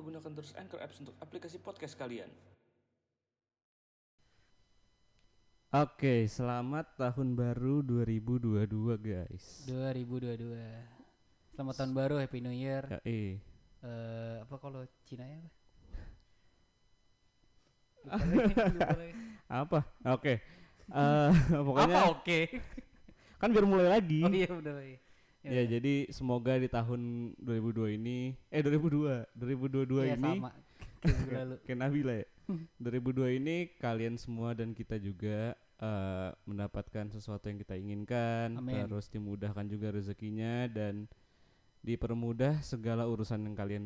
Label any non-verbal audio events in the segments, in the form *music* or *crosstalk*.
lupa gunakan terus Anchor Apps untuk aplikasi podcast kalian. Oke, selamat tahun baru 2022 guys. 2022. Selamat tahun baru, Happy New Year. Ya, eh. Eh, apa kalau Cina ya? Apa? *laughs* Apa? Oke. Eh, *laughs* pokoknya apa oke? *laughs* kan biar mulai lagi. Oh iya benar lagi. Ya, jadi semoga di tahun 2002 ini eh 2002, 2022 Iya, ini sama. *laughs* Kayak Nabila ya. 2002 ini kalian semua dan kita juga eh, mendapatkan sesuatu yang kita inginkan, Amin. terus dimudahkan juga rezekinya dan dipermudah segala urusan yang kalian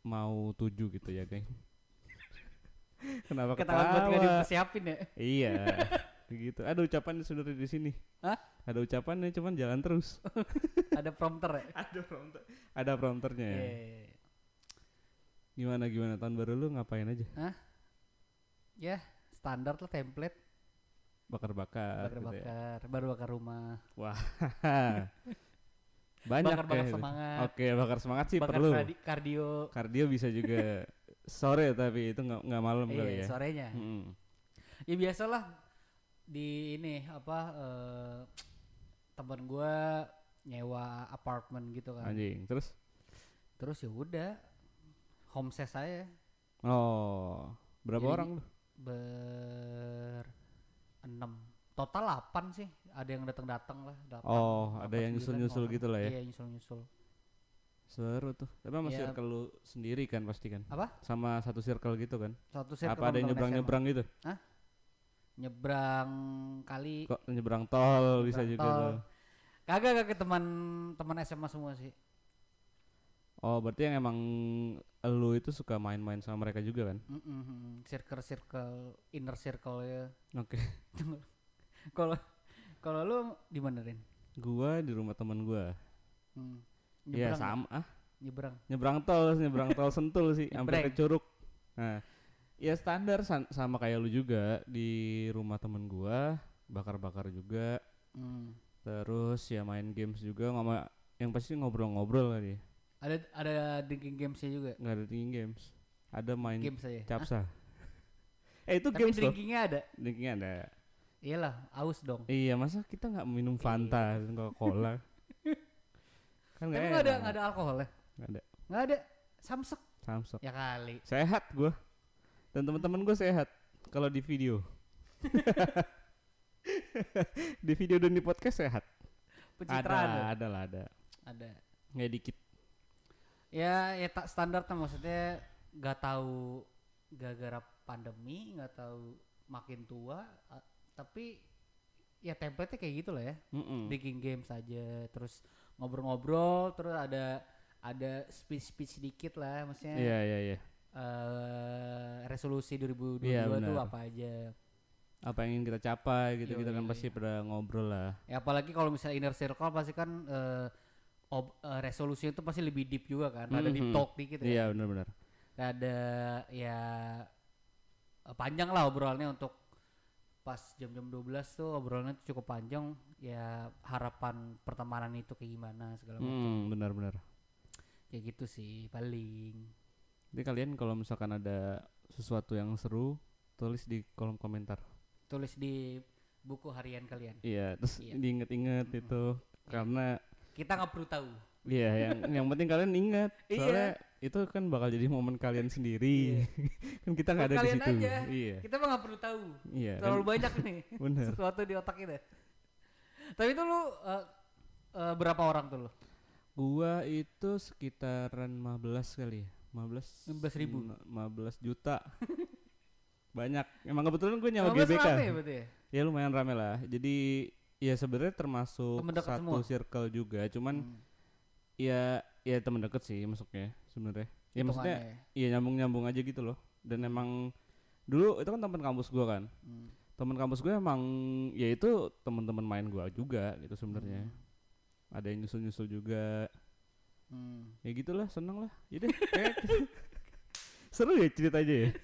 mau tuju gitu ya, geng. *laughs* Kenapa Ketahuan buat gak ketawa? dipersiapin ya. Iya, *laughs* begitu. Ada ucapan sudah di sini. Hah? Ada ucapannya cuman jalan terus. *laughs* Ada prompter ya? Ada prompter. Ada prompternya. ya. Iya. Gimana gimana tahun baru lu ngapain aja? Ya, standar lah template. Bakar-bakar. gitu ya. Bakar-bakar, baru bakar rumah. Wah. *laughs* Banyak Bakar-bakar kayak- semangat. Oke, bakar semangat sih bakar perlu. kardi- kardio. Kardio bisa juga *laughs* sore tapi itu nggak nggak malam kali Iya, ya. sorenya. Mm-mm. Ya biasalah di ini apa eh teman gua nyewa apartemen gitu kan. Anjing. Terus Terus ya udah homestay saya oh, berapa Jadi- orang lu? ber enam total 8 sih ada yang datang-datang lah delapan, Oh, ada yang nyusul-nyusul orang. gitu lah ya. iya nyusul-nyusul Seru tuh. Tapi sama Iya. circle lu sendiri kan pasti kan? apa Sama satu circle gitu kan? satu circle Apa ada yang teman-teman nyebrang-nyebrang gitu? SMA. Nyebrang kali Kok nyebrang tol bisa Nyebrang juga tol. kagak kagak teman teman SMA semua sih Oh, berarti yang emang lu itu suka main-main sama mereka juga kan? Mm-mm, circle circle inner circle ya Oke. *laughs* kalau kalau lu di mana Rin? Gua di rumah teman gua. Hmm. Iya, Nyebrang sama ah. nyebrang Nyebrang tol, nyebrang tol Sentul sih, sampai ke Curug. Nah, ya standar sama kayak lu juga di rumah temen gua, bakar-bakar juga. Hmm. Terus ya main games juga ngoma yang pasti ngobrol-ngobrol ya. ada ada drinking gamesnya juga Nggak ada tinggi games. Ada main games saya capsa. *laughs* eh itu tapi games drinkingnya ada Drinkingnya ada. iyalah aus dong Iya, masa kita nggak minum Fanta dan Coca-Cola? *laughs* kan tapi nggak ada nggak ada alkohol ya Nggak ada. nggak ada samsek Samsung. ya kali Sehat gua. Dan teman-teman gua sehat kalau di video. *laughs* di video dan di podcast sehat. pencitraan ada, ada ada lah ada. ada Nggak dikit. ya ya tak standar kan maksudnya nggak tahu gara-gara pandemi nggak tahu makin tua tapi ya template kayak gitu lah ya Mm-mm. drinking games aja terus ngobrol-ngobrol terus ada ada speech speech sedikit lah maksudnya Iya, iya, iya. Eh resolusi 2022 Iya, tuh apa aja Apa yang ingin kita capai gitu kita kan pasti pada ngobrol lah. ya apalagi kalau misalnya inner circle pasti kan eh ob, eh, resolusinya itu pasti lebih deep juga kan ada deep Mhm. talk dikit ya Iya, benar-benar. ada ya panjang lah obrolannya untuk pas jam-jam 12 tuh obrolannya tuh cukup panjang ya harapan pertemanan itu kayak gimana segala macam Hmm, benar-benar. kayak gitu sih paling Jadi kalian kalau misalkan ada sesuatu yang seru, tulis di kolom komentar. tulis di buku harian kalian Iya, terus Iya. diinget-inget itu karena kita nggak perlu tahu Iya, yang yang penting kalian ingat. *laughs* Iya. Soalnya itu kan bakal jadi momen kalian sendiri. *laughs* kan kita nggak ada di Kalian situ. aja. Iya. kita mah nggak perlu tahu Iya. terlalu kan? banyak nih *laughs* Bener. sesuatu di otak kita tapi itu lu eh, eh, berapa orang tuh lu Gua itu sekitaran 15 kali ya. 15 15.000. n- 15 juta. *laughs* Banyak. Emang kebetulan gue nyawa 15 GBK. rame ya ya? Ya lumayan rame lah. Jadi ya sebenarnya termasuk Temen satu semua? circle juga. Cuman Hmm. ya ya temen deket sih masuknya sebenarnya. Ya maksudnya Hitungannya. iya nyambung-nyambung aja gitu loh. Dan emang dulu itu kan teman kampus gua kan. Hmm. Teman kampus gue emang ya itu teman-teman main gua juga gitu sebenarnya. Ada yang nyusul-nyusul juga. Hmm. Ya gitulah, seneng lah. Jadi *laughs* kayak seru ya ceritanya ya. *laughs*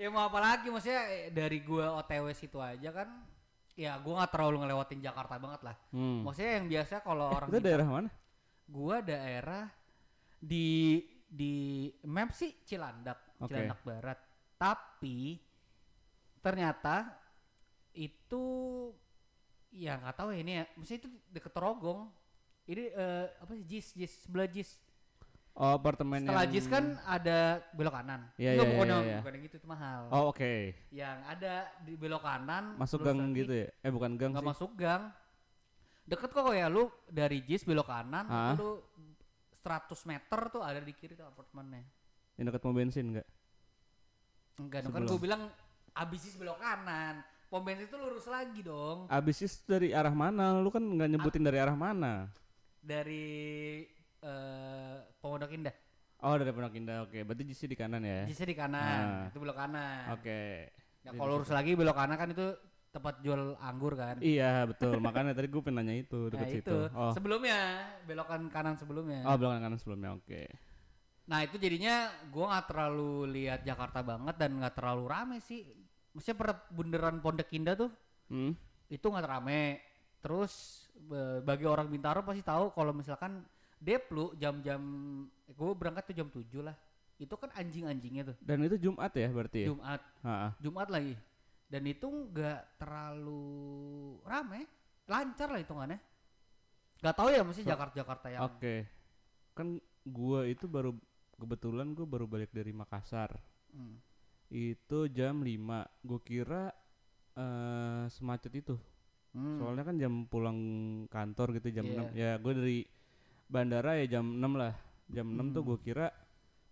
Ya mau apa lagi maksudnya eh, dari gua OTW situ aja kan ya gua nggak terlalu ngelewatin Jakarta banget lah. Hmm. Maksudnya yang biasa kalau orang Itu daerah mana? gua daerah di di map sih Cilandak, Oke. Cilandak Barat. Tapi ternyata itu ya nggak tahu ya ini ya. Maksudnya itu deket Rogong. Ini eh, apa sih JIS, JIS sebelah JIS. Oh, apartemen Setelah yang JIS kan ada belok kanan. Iya, Enggak, iya, bukan, iya, yang, iya. bukan yang gitu itu mahal. Oh, oke. Yang ada di belok kanan Masuk gang lagi, gitu ya? Eh, bukan gang nggak sih. masuk gang. Deket kok ya lu dari JIS belok kanan Hah? lu 100 meter tuh ada di kiri tuh apartemennya. Yang dekat pom bensin enggak? Enggak dong kan gue bilang abis JIS belok kanan. Pom bensin itu lurus lagi dong Abis itu dari arah mana? Lu kan nggak nyebutin dari arah mana? Dari eh Pondok Indah. Oh, dari Pondok Indah. Oke, berarti JC di kanan ya? JIS di kanan, Ah. itu belok kanan. Oke. Nah, kalau lurus lagi belok kanan kan itu tempat jual anggur kan. Iya, betul. Makanya tadi gue pengen nanya itu *laughs* Nah dekat itu situ. Oh. sebelumnya belokan kanan sebelumnya. Oh, belakang kanan sebelumnya. Oke. Nah itu jadinya gua nggak terlalu lihat Jakarta banget dan nggak terlalu rame sih. Maksudnya per bundaran Pondok Indah tuh Hmm. itu nggak rame. Terus bagi orang Bintaro pasti tahu kalau misalkan Deplu jam-jam eh, gue berangkat tuh jam 7 lah. Itu kan anjing-anjingnya tuh. Dan itu Jumat ya berarti ya? Jumat, Ha-ha. Jumat lagi. Dan itu nggak terlalu rame, lancar lah hitungannya. Gak tahu ya mesti So- Jakarta-Jakarta yang Oke. Kan gua itu baru kebetulan gua baru balik dari Makassar. Hmm. Itu jam 5. Gua kira eh semacet itu. Hmm. Soalnya kan jam pulang kantor gitu jam Iya. 6. Ya gue dari bandara ya jam 6 lah. Jam 6 tuh Hmm. gue kira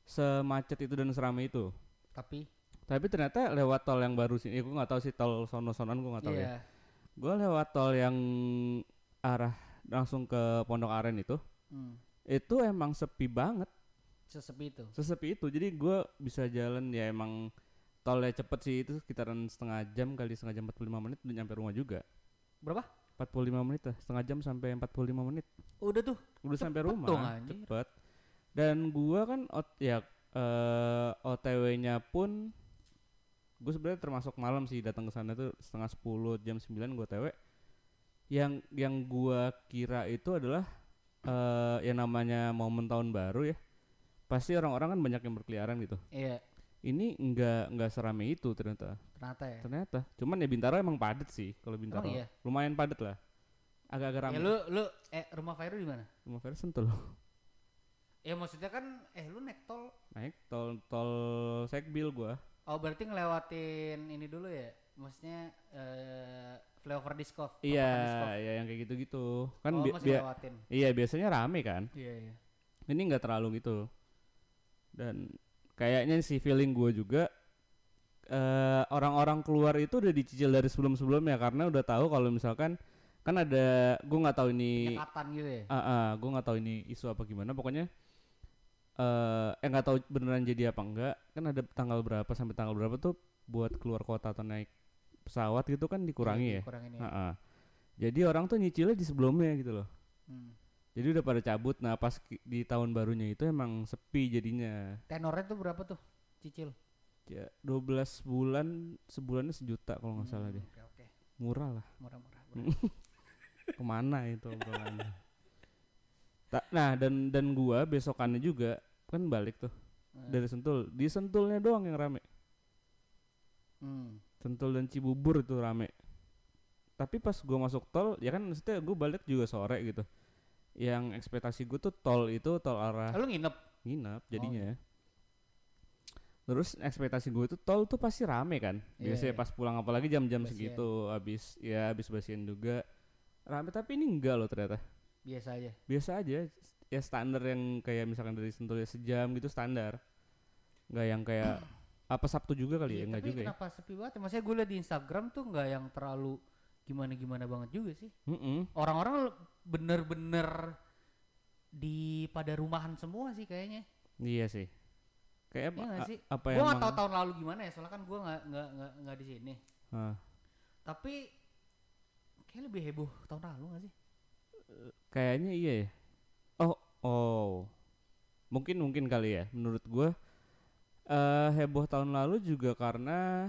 semacet itu dan seramai itu. Tapi Tapi ternyata lewat tol yang baru sini, gue nggak tahu sih tol sono-sonon gue nggak tahu ya. iya. Gue lewat tol yang arah langsung ke Pondok Aren itu, Hmm. itu emang sepi banget, Sesepi itu. sesepi itu. Jadi gue bisa jalan ya emang tolnya cepet sih itu sekitaran setengah jam kali setengah jam 45 menit udah nyampe rumah juga. Berapa? 45 menit lah, setengah jam sampai 45 menit. Udah tuh. Udah sampai rumah, dong, anjir. cepet. Dan gua kan ot ya eh, OTW-nya pun gue sebenarnya termasuk malam sih datang ke sana tuh setengah 10 jam 9 gue OTW. Yang yang gua kira itu adalah eh yang namanya momen tahun baru ya. Pasti orang-orang kan banyak yang berkeliaran gitu. Iya. Ini enggak enggak serame itu ternyata. Ternyata ya. Ternyata. Cuman ya Bintaro emang padet sih kalau Bintaro. iya? Lumayan padet lah. Agak-agak ramai. Ya lu lu eh rumah Fairu di mana? Rumah Ferry Sentul. Ya maksudnya kan eh lu naik tol. Naik tol tol Sekbil gua. Oh berarti ngelewatin ini dulu ya. Maksudnya eh flyover Diskov. Iya, Perapatan Diskov. ya yang kayak gitu-gitu. Kan oh, bi- masih bia- ngelewatin. iya biasanya rame kan. Iya iya. Ini nggak terlalu gitu. Dan kayaknya sih feeling gua juga eh orang-orang keluar itu udah dicicil dari sebelum-sebelumnya karena udah tahu kalau misalkan kan ada gua nggak tahu ini Penyekatan gitu ya. ah ah, gua nggak tahu ini isu apa gimana pokoknya eh eh nggak tahu beneran jadi apa enggak kan ada tanggal berapa sampai tanggal berapa tuh buat keluar kota atau naik pesawat gitu kan dikurangi ya Kurangin ya. Ha-ha. Jadi orang tuh nyicilnya di sebelumnya gitu loh. Hmm. Jadi udah pada cabut. Nah pas di tahun barunya itu emang sepi jadinya. Tenornya tuh berapa tuh? Cicil. Ya 12 bulan sebulannya sejuta kalau nggak salah Hmm, deh. Oke oke. Murah lah. Murah-murah. *laughs* Ke mana itu obrolannya? Ta- nah dan dan gua besokannya juga kan balik tuh Hmm. dari Sentul. Di Sentulnya doang yang rame. Hmm. Sentul dan Cibubur itu rame. Tapi pas gua masuk tol, ya kan maksudnya gua balik juga sore gitu. Yang ekspektasi gue tuh tol itu tol arah Lu nginep. nginap Oh, jadinya. Terus ekspektasi gue itu tol tuh pasti rame kan. Iya, Biasanya iya. pas pulang apalagi jam-jam segitu habis ya habis basian juga. Rame tapi ini enggak loh ternyata. Biasa aja. Biasa aja ya standar yang kayak misalkan dari Sentul ya sejam gitu standar. Enggak yang kayak *clears throat* apa Sabtu juga kali ya? Iya, Enggak juga ya. kenapa sepi banget? ya? Maksudnya gue liat di Instagram tuh nggak yang terlalu gimana-gimana banget juga sih. Mm-mm. Orang-orang bener-bener di pada rumahan semua sih kayaknya. Iya sih. Kayak Iya nggak a- sih? apa Gue nggak tahu tahun lalu gimana ya, soalnya kan gue nggak nggak nggak nggak di sini. Ah. Tapi kayak lebih heboh tahun lalu nggak sih? Kayaknya iya ya. Oh, oh. Mungkin mungkin kali ya. Menurut gua eh heboh tahun lalu juga karena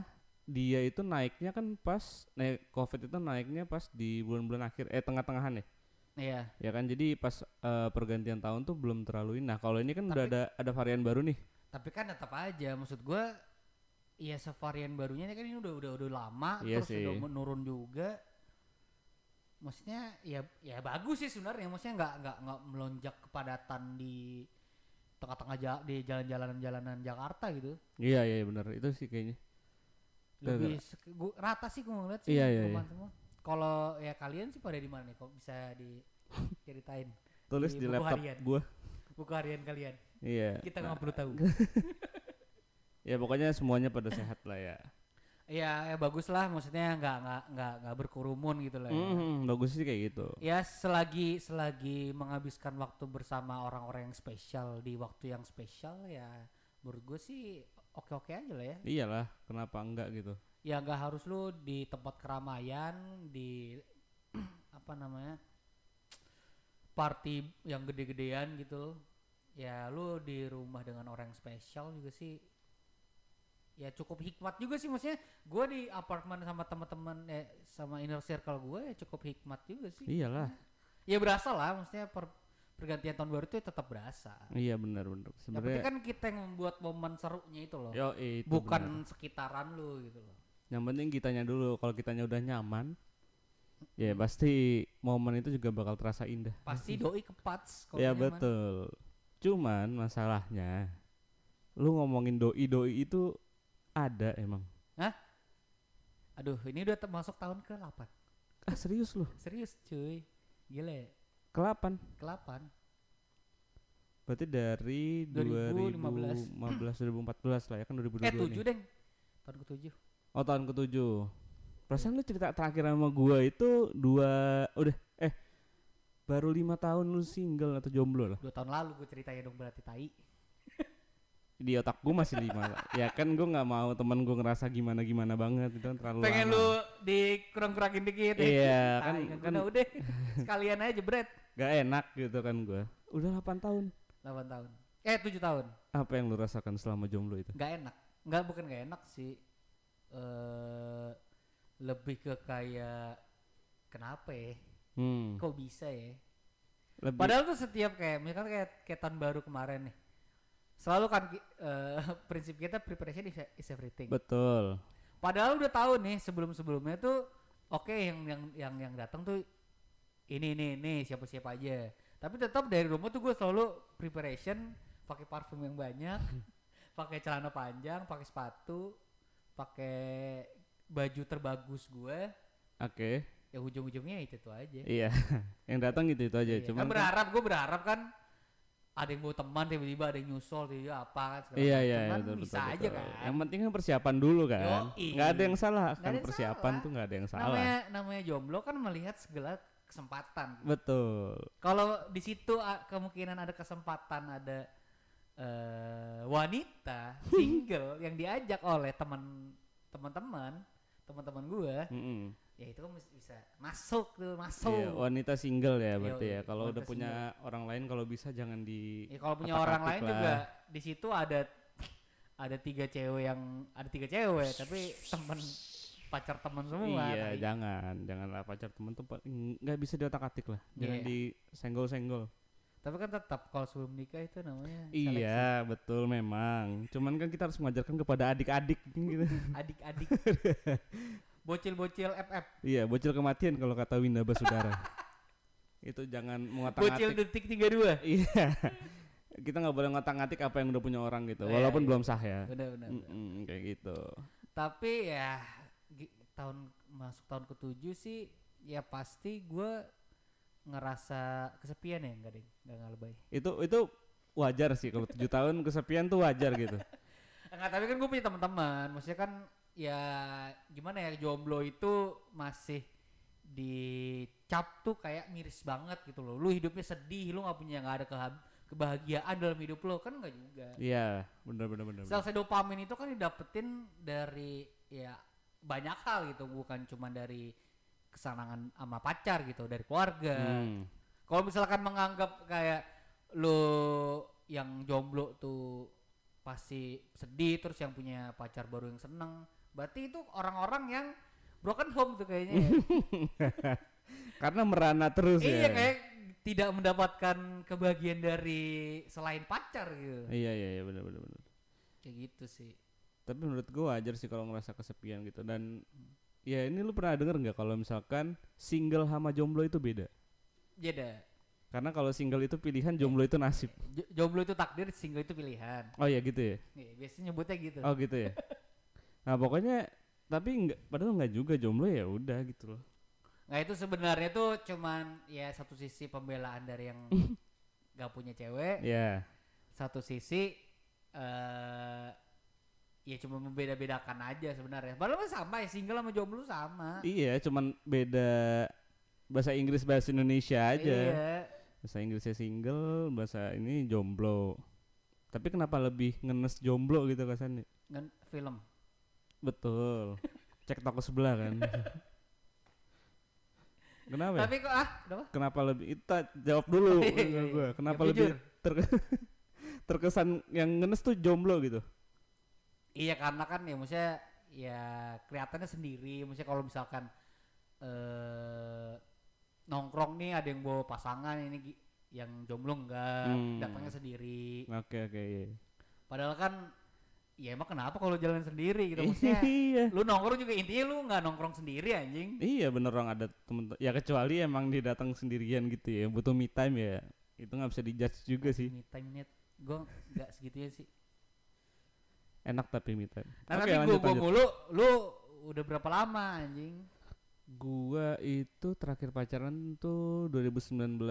dia itu naiknya kan pas naik covid itu naiknya pas di bulan-bulan akhir eh tengah-tengahan ya Iya. Ya kan jadi pas eh, pergantian tahun tuh belum terlalu ini. Nah, kalau ini kan udah Tapi- ada ada varian baru nih. Tapi kan tetap aja maksud gua ya sevarian barunya ini kan ini udah udah udah lama Iya terus udah sih. menurun juga. Maksudnya ya ya bagus sih sebenarnya maksudnya nggak nggak nggak melonjak kepadatan di tengah-tengah ja- di jalan-jalanan-jalanan Jakarta gitu. Iya, iya benar. Itu sih kayaknya. Lebih gua, rata sih gua ngeliat sih Iya, iya, perumahan semua. Kalau ya kalian sih pada di mana nih kok bisa diceritain *laughs* Tulis Di di, laptop harian. gua. buku harian kalian. Iya. Kita Nah, nggak perlu tahu. *laughs* Ya pokoknya semuanya pada sehat lah ya. ya, ya bagus lah maksudnya nggak nggak nggak nggak berkerumun gitu lah. ya. Mhm, bagus sih kayak gitu. Ya selagi selagi menghabiskan waktu bersama orang-orang yang spesial di waktu yang spesial ya menurut gue sih oke-oke aja lah ya. Iyalah, kenapa enggak gitu. Ya nggak harus lu di tempat keramaian di *clears throat* apa namanya party yang gede-gedean gitu. Ya lu di rumah dengan orang spesial juga sih ya cukup hikmat juga sih maksudnya gue di apartemen sama teman-teman eh sama inner circle gue ya cukup hikmat juga sih Iyalah. ya berasa lah maksudnya per, pergantian tahun baru itu ya tetap berasa Iya benar benar. penting Sebenarnya kan kita yang membuat momen serunya itu loh yo itu bukan benar. sekitaran lu gitu loh Yang penting kitanya dulu. Kalau kitanya udah nyaman, ya pasti momen itu juga bakal terasa indah. pasti doi kepats kalau Ya nyaman. betul. Cuman masalahnya, lu ngomongin doi doi itu ada emang. aduh ini udah termasuk tahun ke 8 Ah serius lu? serius cuy gila ya Ke-8. ke 8 Berarti dari 2015. 2015 2014 lah ya kan 2022 eh 7 nih. deng tahun ke 7 Oh tahun ke-7. Perasaan lu cerita terakhir sama gua itu dua udah eh baru lima tahun lu single atau jomblo lah. dua tahun lalu gue ceritain dong berarti tai *laughs* Di otak gua masih lima. ya kan gua nggak mau temen gua ngerasa gimana gimana banget itu kan terlalu pengen lama. lu dikurang-kurangin dikit ya. Iya kan kan guna, udah sekalian aja bret gak enak gitu kan gua. Udah 8 tahun. 8 tahun eh 7 tahun Apa yang lu rasakan selama jomblo itu? nggak enak nggak bukan nggak enak sih eh lebih ke kayak kenapa ya Hmm. kok bisa ya Lebih padahal tuh setiap kayak misalkan kayak, kayak tahun baru kemarin nih selalu kan eh, *laughs* prinsip kita preparation is, is everything betul. padahal udah tahu nih sebelum sebelumnya tuh oke yang yang yang yang datang tuh ini ini ini siapa siapa aja tapi tetap dari rumah tuh gue selalu preparation pakai parfum yang banyak *laughs* pakai celana panjang pakai sepatu pakai baju terbagus gue Oke. ya ujung-ujungnya itu tuh aja Iya. *laughs* yang datang gitu itu aja. Iya, Cuman kan kan- berharap gue berharap kan ada yang bawa teman tiba-tiba ada yang nyusul tiba-tiba apa kan segala Iya iya Kan betul, bisa betul, aja betul. kan Yang penting kan persiapan dulu kan. Nggak ada yang salah kan persiapan salah. tuh nggak ada yang salah. namanya namanya jomblo kan melihat segala kesempatan Betul. kalau di situ a- kemungkinan ada kesempatan ada eh, wanita *laughs* single yang diajak oleh teman teman-teman teman-teman gue Mm-mm. ya itu kan bisa masuk tuh masuk Iya, wanita single ya berarti Yoi, ya. Kalau udah punya orang lain kalau bisa jangan di Ya kalau punya orang lain lah. juga di situ ada ada tiga cewek yang ada tiga cewek tapi temen pacar temen semua. Iya, tai. jangan, janganlah pacar temen tuh nggak bisa diotak-atik lah. Jangan Iya. di senggol-senggol. Tapi kan tetap kalau sebelum nikah itu namanya Iya, betul memang. Cuman kan kita harus mengajarkan kepada adik-adik *laughs* gitu. seleksi. adik-adik. *laughs* Bocil-bocil FF. iya, bocil kematian kalau kata Winda Basudara. itu jangan Bocil mengotak-atik. detik 32. Iya. kita nggak boleh ngotak-ngatik apa yang udah punya orang gitu. Iya, Walaupun iya. belum sah ya. Benar benar. Mm-mm, kayak gitu. Tapi ya tahun masuk tahun ketujuh sih ya pasti gue ngerasa kesepian ya enggak deh enggak nggak lebay Itu itu wajar sih kalau tujuh tahun kesepian tuh wajar gitu. *laughs* Enggak, tapi kan gue punya teman-teman. Maksudnya kan ya gimana ya jomblo itu masih dicap tuh kayak miris banget gitu loh. Lu hidupnya sedih, lu nggak punya nggak ada kehab- kebahagiaan dalam hidup lo kan nggak juga. Iya, bener bener bener. bener. Sel-sel dopamin itu kan didapetin dari ya banyak hal gitu, bukan cuma dari kesenangan sama pacar gitu, dari keluarga. Hmm. Kalau misalkan menganggap kayak lo yang jomblo tuh pasti sedih terus yang punya pacar baru yang seneng, berarti itu orang-orang yang broken home tuh kayaknya. ya. *laughs* Karena merana terus ya. iya kayak tidak mendapatkan kebahagiaan dari selain pacar gitu Iya iya iya benar benar benar. kayak gitu sih Tapi menurut gua wajar sih kalau ngerasa kesepian gitu dan ya ini lu pernah denger nggak kalau misalkan single sama jomblo itu beda? Jeda Karena kalau single itu pilihan, jomblo itu nasib. Jo- jomblo itu takdir single itu pilihan Oh iya gitu ya. Iya, biasanya nyebutnya gitu Oh gitu ya. *laughs* Nah pokoknya tapi enggak padahal enggak juga jomblo ya udah gitu loh. Nah itu sebenarnya tuh cuman ya satu sisi pembelaan dari yang *laughs* gak punya cewek, Ya. satu sisi eh ya cuma membeda-bedakan aja sebenarnya. Padahal sama ya single sama jomblo sama. Iya, cuman beda bahasa Inggris bahasa Indonesia aja. Iya. Bahasa Inggrisnya single, bahasa ini jomblo. Tapi kenapa lebih ngenes jomblo gitu kesannya? Ngen film. Betul. *laughs* Cek toko sebelah kan. kenapa ya? Tapi kok ah, kenapa? Kenapa lebih kita jawab dulu *laughs* gua. Kenapa lebih ter- *laughs* terkesan yang ngenes tuh jomblo gitu? Iya karena kan ya maksudnya ya kelihatannya sendiri. Maksudnya kalau misalkan eh nongkrong nih ada yang bawa pasangan ini yang jomblo enggak, Hmm. datangnya sendiri. Oke oke iya. Padahal kan ya emang kenapa kalau jalan sendiri gitu maksudnya *laughs* iya. lu nongkrong juga intinya lu nggak nongkrong sendiri anjing Iya bener orang ada temen ya kecuali emang dia datang sendirian gitu ya butuh me time ya itu nggak bisa dijudge juga sih me time net gue nggak segitunya sih enak tapi me time. nah Oke, tapi gua, lanjut, gua mulu lu udah berapa lama anjing? Gua itu terakhir pacaran tuh 2019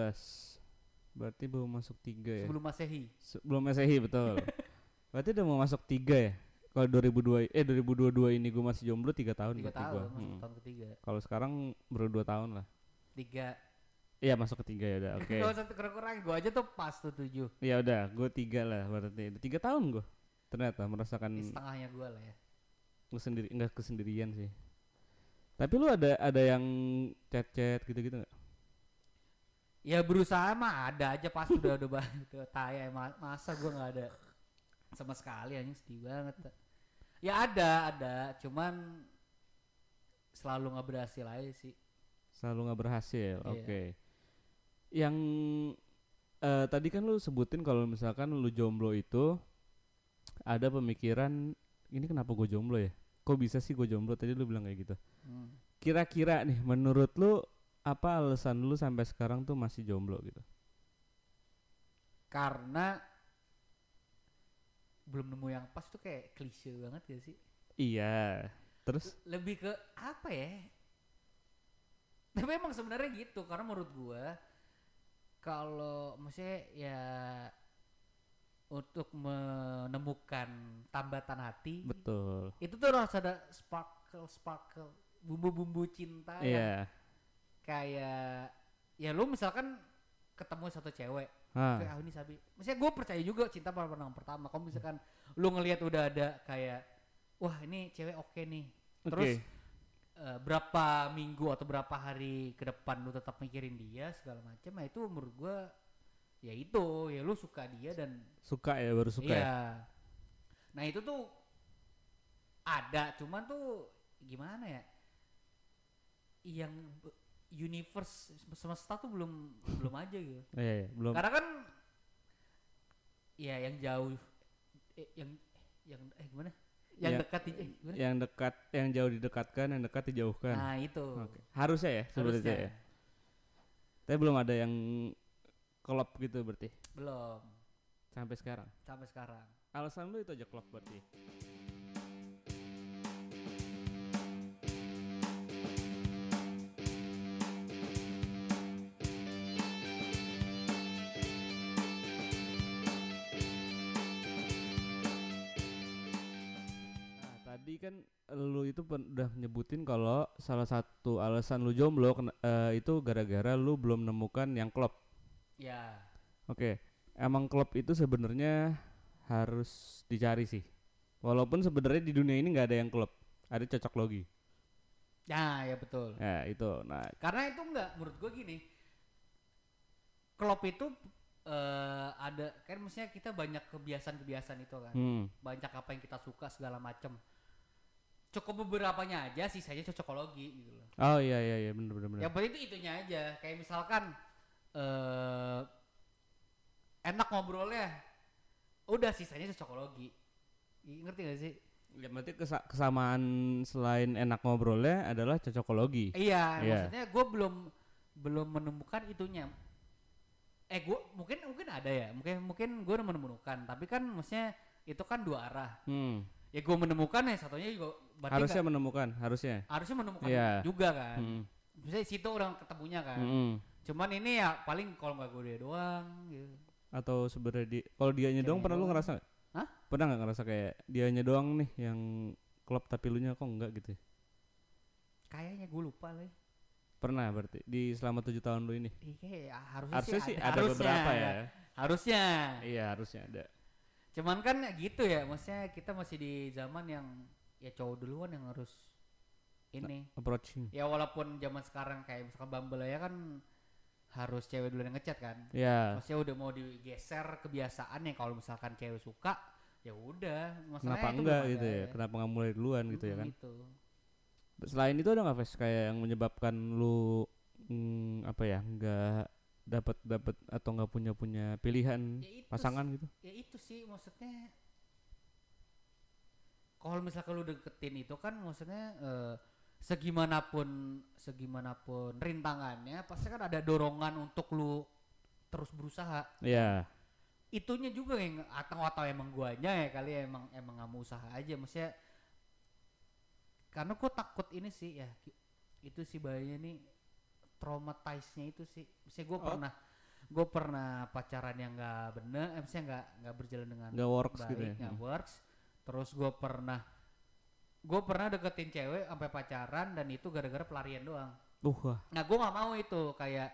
berarti baru masuk tiga ya? Sebelum masehi? Sebelum masehi betul. *laughs* Berarti udah mau masuk tiga ya? Kalau 2002 eh 2022 ini gue masih jomblo tiga tahun tiga tahun gua. masuk Hmm. tahun ketiga. Kalau sekarang baru dua tahun lah. Tiga. Iya masuk ketiga ya udah *laughs* oke. Gak usah kurang kurang gue aja tuh pas tuh tujuh. Ya udah gue tiga lah berarti. Tiga tahun gue ternyata merasakan Ini setengahnya gue lah ya. gue sendiri enggak kesendirian sih. Tapi lu ada ada yang chat chat gitu gitu nggak? Ya berusaha mah ada aja pas udah udah banget *laughs* tuh taya ma- masa gue nggak ada sama sekali anjing sedih banget. Ya ada ada. Cuman selalu nggak berhasil aja sih. Selalu nggak berhasil Iya. oke. Yang eh, tadi kan lu sebutin kalau misalkan lu jomblo itu ada pemikiran ini kenapa gue jomblo ya? Kok bisa sih gue jomblo? Tadi lu bilang kayak gitu. Hmm. kira-kira nih menurut lu apa alasan lu sampai sekarang tuh masih jomblo gitu? Karena belum nemu yang pas tuh kayak klise banget gak sih? Iya. Terus? Lebih ke apa ya? Tapi emang sebenarnya gitu karena menurut gua kalau maksudnya ya untuk menemukan tambatan hati betul. itu tuh harus ada sparkle sparkle bumbu-bumbu cinta yang iya. kayak ya lu misalkan ketemu satu cewek Hah, kayak ah ini sabi. Maksudnya gue percaya juga cinta pada pandangan pertama. Kalau misalkan lu ngelihat udah ada kayak wah ini cewek oke nih. Oke. Terus eh, berapa minggu atau berapa hari ke depan lu tetap mikirin dia segala macam nah itu menurut gua ya itu ya lu suka dia dan suka ya baru suka ya? Iya nah itu tuh ada cuman tuh gimana ya? Yang universe semesta tuh belum belum aja gitu. *laughs* Iya, iya, belum. Karena kan ya yang jauh eh, yang yang eh gimana? Yang Ya, dekat di- eh, gimana? yang dekat yang jauh didekatkan yang dekat dijauhkan. Nah itu. Oke. harusnya ya sebenarnya ya. Tapi belum ada yang klop gitu berarti? Belum. Sampai sekarang? Sampai sekarang. Alasan lu itu aja klop berarti? Nah, tadi kan lu itu pen- udah nyebutin kalau salah satu alasan lu jomblo kena- eh, itu gara-gara lu belum nemukan yang klop. Ya. Oke, emang klub itu sebenarnya harus dicari sih. Walaupun sebenarnya di dunia ini nggak ada yang klub, ada cocok logi. ya ya betul. Ya itu, nah karena itu enggak menurut gua gini klub itu eh, ada kan maksudnya kita banyak kebiasaan-kebiasaan itu kan. Hmm, banyak apa yang kita suka segala macem. Cukup beberapanya aja sisanya cocokologi gitu loh. Oh iya iya iya bener bener bener. yang penting itu itunya aja. Kayak misalkan eh enak ngobrolnya udah sisanya cocokologi I- ngerti gak sih Ya berarti kesa- kesamaan selain enak ngobrolnya adalah cocokologi. iya Iya. maksudnya gue belum belum menemukan itunya eh gue mungkin mungkin ada ya mungkin mungkin gue udah menemukan tapi kan maksudnya itu kan dua arah Hmm. ya gue menemukan ya satunya juga Harusnya nggak- menemukan, harusnya. harusnya menemukan Iya. juga kan Hmm. misalnya situ orang ketemunya kan Mm-mm. Cuman ini ya paling kalau nggak gue dia doang gitu Atau sebenarnya di kalau dianya doang pernah lu ngerasa nggak? Hah? Pernah nggak ngerasa kayak dianya doang nih yang klop tapi lu nya kok enggak gitu? ya? kayaknya gue lupa lah Pernah berarti di selama tujuh tahun lu ini. Iya, harusnya, Harusnya sih ada harusnya. beberapa ya. Harusnya. Iya harusnya ada. Cuman kan gitu ya, maksudnya kita masih di zaman yang ya cowok duluan yang harus ini. Approaching. Ya walaupun zaman sekarang kayak misalkan Bumble ya kan harus cewek duluan yang ngechat kan. Ya. Maksudnya udah mau digeser kebiasaannya kalau misalkan cewek suka ya udah masalahnya Kenapa itu enggak belum gitu ada ya? Kenapa nggak mulai duluan gitu ya Mm, kan? Gitu. Selain itu ada nggak Fes kayak yang menyebabkan lu mm, apa ya nggak dapat dapat atau nggak punya punya pilihan Ya itu pasangan gitu? ya itu sih maksudnya kalau misalkan lu deketin itu kan maksudnya eh, segimanapun segimanapun rintangannya pasti kan ada dorongan untuk lu terus berusaha Iya. itunya juga yang atau atau emang guanya ya kali ya, emang emang nggak mau usaha aja maksudnya karena gue takut ini sih ya itu sih bahayanya nih traumatize-nya itu sih misalnya gue Oh. pernah gue pernah pacaran yang nggak bener eh, misalnya nggak nggak berjalan dengan Nggak works baik gitu ya? nggak Hmm. works terus gue pernah gue pernah deketin cewek sampai pacaran dan itu gara-gara pelarian doang Uh, nah gue nggak mau itu kayak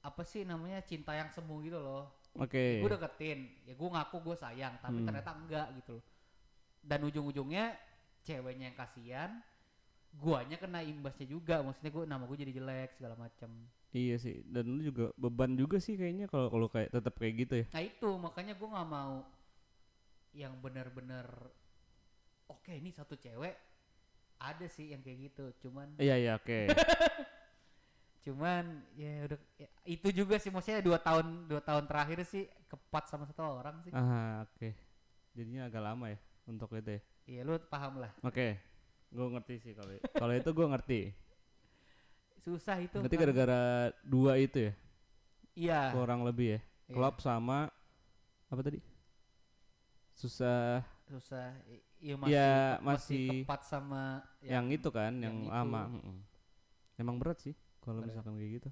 apa sih namanya cinta yang semu gitu loh Oke. gue deketin ya gue ngaku gue sayang tapi Hmm. ternyata enggak gitu loh dan ujung-ujungnya ceweknya yang kasihan guanya kena imbasnya juga maksudnya gue nama gue jadi jelek segala macam Iya sih. Dan lu juga beban juga sih kayaknya kalau kalau kayak tetap kayak gitu ya. nah itu makanya gue nggak mau yang benar-benar oke ini satu cewek ada sih yang kayak gitu cuman Iya iya oke. *laughs* cuman ya udah ya, itu juga sih maksudnya dua tahun dua tahun terakhir sih kepat sama satu orang sih ah oke. Jadinya agak lama ya untuk itu ya. iya lu paham lah Oke. Gue ngerti sih kalau kalau itu gue ngerti. susah itu kan. gara-gara dua itu ya, iya kurang lebih ya. iya. Klub sama apa tadi? Susah susah Iya masih Ya, masih masih tepat sama yang, itu kan, yang, yang itu. lama. mm-mm. Emang berat sih kalau misalkan kayak gitu.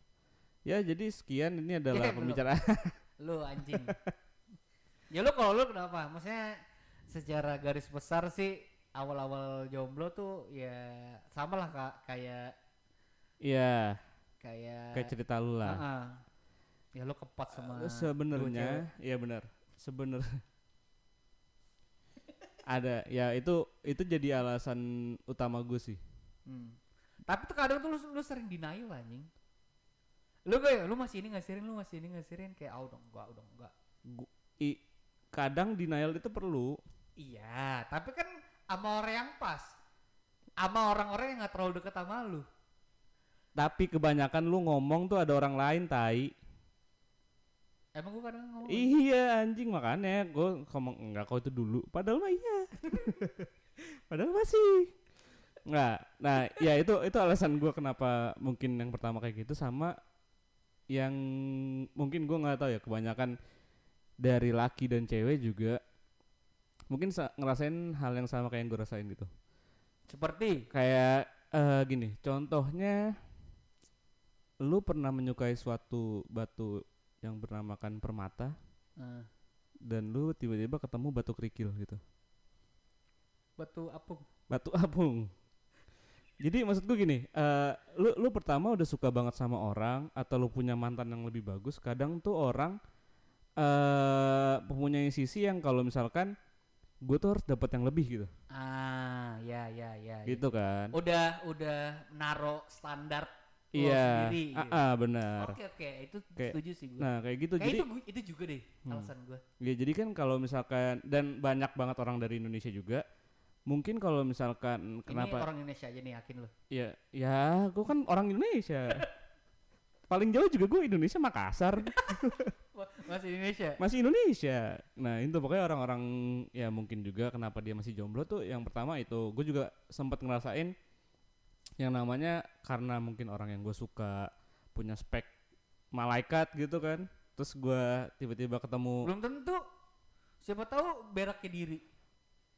Ya jadi sekian ini adalah pembicaraan. *laughs* lu anjing ya lu kalau lu kenapa maksudnya secara garis besar sih awal-awal jomblo tuh ya sama lah kak kayak Iya, kayak kayak cerita lu lah. Ah-ah. ya lu kepat sama Eh, sebenarnya iya benar sebenarnya ada ya itu itu jadi alasan utama gue sih Hmm. Tapi tuh kadang tuh lu, lu sering denial anjing. Lu kayak lu masih ini ngasirin, lu masih ini ngasirin kayak ah udah enggak, udah enggak. Gu- i- kadang denial itu perlu Iya, tapi kan sama orang yang pas. Sama orang-orang yang gak terlalu deket sama lu. tapi kebanyakan lu ngomong tuh ada orang lain tai Emang gua kadang ngomong. iya anjing makanya gue ngomong enggak kau itu dulu padahal mah iya *laughs* padahal masih Enggak. Nah, ya itu itu alasan gue kenapa mungkin yang pertama kayak gitu sama yang mungkin gue nggak tahu ya kebanyakan dari laki dan cewek juga mungkin sa- ngerasain hal yang sama kayak yang gue rasain gitu. Seperti Kayak eh, gini, contohnya lu pernah menyukai suatu batu yang bernamakan permata eh, dan lu tiba-tiba ketemu batu kerikil gitu. batu apung. Batu apung. *laughs* Jadi maksud gue gini, eh lu lu pertama udah suka banget sama orang atau lu punya mantan yang lebih bagus, kadang tuh orang eh mempunyai sisi yang kalau misalkan gue tuh harus dapat yang lebih gitu, Ah, ya ya ya. ya. gitu kan? Udah udah naro standar Iya, sendiri. ah, gitu. ah, benar. Oke oke, itu Kayak- setuju sih gue. Nah kayak gitu, Kayak jadi itu gua- itu juga deh Hmm. alasan gue. ya jadi kan kalau misalkan dan banyak banget orang dari Indonesia juga mungkin kalau misalkan Ini kenapa orang Indonesia aja nih yakin lo. ya ya gue kan orang Indonesia *laughs* paling jauh juga gue Indonesia Makassar *laughs* Masih Indonesia. masih Indonesia nah itu pokoknya orang-orang ya mungkin juga kenapa dia masih jomblo tuh yang pertama itu gue juga sempat ngerasain yang namanya karena mungkin orang yang gue suka punya spek malaikat gitu kan terus gue tiba-tiba ketemu Belum tentu. Siapa tahu beraknya diri.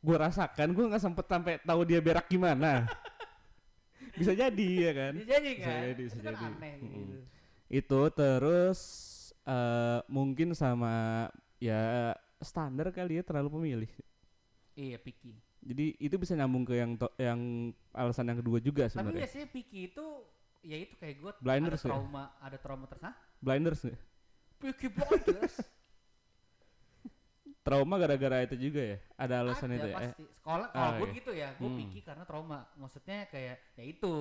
gue rasakan gue nggak sempet sampai tahu dia berak gimana *laughs* bisa jadi ya kan Bisa jadi Bisa kan? jadi, bisa Itu kan jadi. aneh Mm-mm. gitu. itu terus eh mungkin sama ya standar kali ya terlalu pemilih Iya, picky. Jadi itu bisa nyambung ke yang to- yang alasan yang kedua juga Tapi sebenarnya biasanya picky itu ya itu kayak gue Blinders ada ya? trauma, ada trauma tersah. blinders nggak? Picky blinders. *laughs* trauma gara-gara itu juga ya ada alasan ada itu ya Eh, pasti. Sekolah kalau Ah, gue iya. gitu ya, gue Hmm. picky karena trauma. Maksudnya kayak ya itu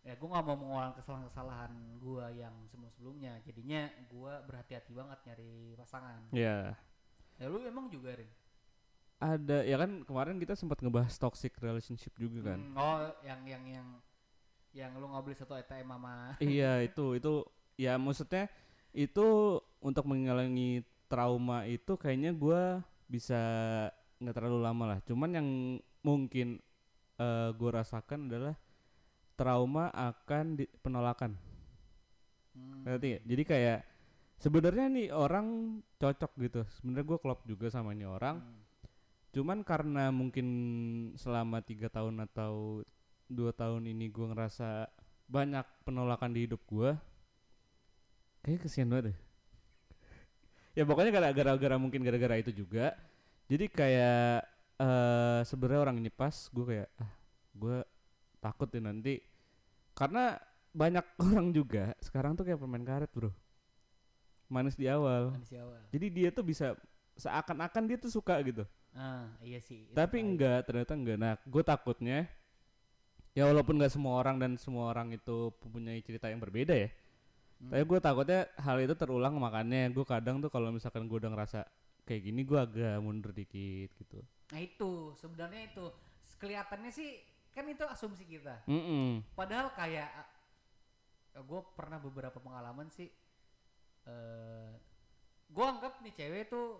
ya gue nggak mau mengulang kesalahan-kesalahan gue yang sebelum-sebelumnya. Jadinya gue berhati-hati banget nyari pasangan. ya Ya lu emang juga Rin? Ada ya kan kemarin kita sempat ngebahas toxic relationship juga kan Hmm, oh yang yang yang yang lu nggak beli satu ATM sama *laughs* iya itu itu ya maksudnya itu untuk mengurangi trauma itu kayaknya gua bisa nggak terlalu lama lah cuman yang mungkin eh gua rasakan adalah trauma akan di- penolakan Hmm. ngerti nggak? jadi kayak sebenarnya nih orang cocok gitu sebenarnya gua klop juga sama ini orang Hmm. Cuman karena mungkin selama tiga tahun atau dua tahun ini gua ngerasa banyak penolakan di hidup gua kayak kesian banget deh. ya pokoknya gara-gara gara mungkin gara-gara itu juga. Jadi kayak eh sebenarnya orang ini pas gue kayak ah gue takut deh nanti. Karena banyak *laughs* orang juga sekarang tuh kayak permain karet bro. Manis di awal. Manis di awal. jadi dia tuh bisa seakan-akan dia tuh suka gitu Ah, iya sih. tapi enggak ternyata enggak nah gue takutnya ya walaupun nggak semua orang dan semua orang itu mempunyai cerita yang berbeda ya Hmm. tapi gue takutnya hal itu terulang makanya gue kadang tuh kalau misalkan gue udah ngerasa kayak gini gue agak mundur dikit gitu Nah itu sebenarnya itu kelihatannya sih kan itu asumsi kita. Mm-mm. Padahal kayak gue pernah beberapa pengalaman sih. eh gue anggap nih cewek tuh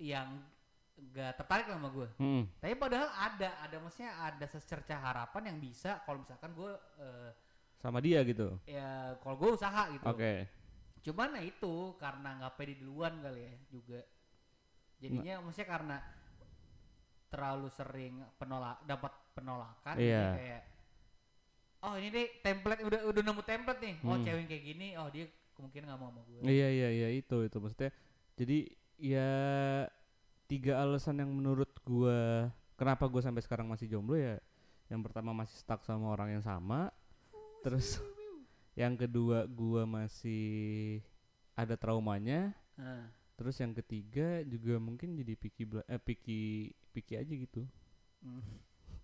yang gak tertarik sama gue. Mm-mm. Tapi padahal ada, ada maksudnya ada secerca harapan yang bisa kalau misalkan gue eh, sama dia gitu ya kalau gue usaha gitu. oke Cuman nah itu karena nggak pede duluan kali ya juga. Jadinya maksudnya karena terlalu sering penolak dapat penolakan Iya. kayak oh ini deh template udah udah nemu template nih. Oh Hmm. cewek yang kayak gini, oh dia kemungkinan nggak mau sama gue. iya iya iya itu itu maksudnya jadi ya tiga alasan yang menurut gue kenapa gue sampai sekarang masih jomblo ya yang pertama masih stuck sama orang yang sama terus yang kedua gua masih ada traumanya Nah, terus yang ketiga juga mungkin jadi picky eh picky picky aja gitu. Hmm.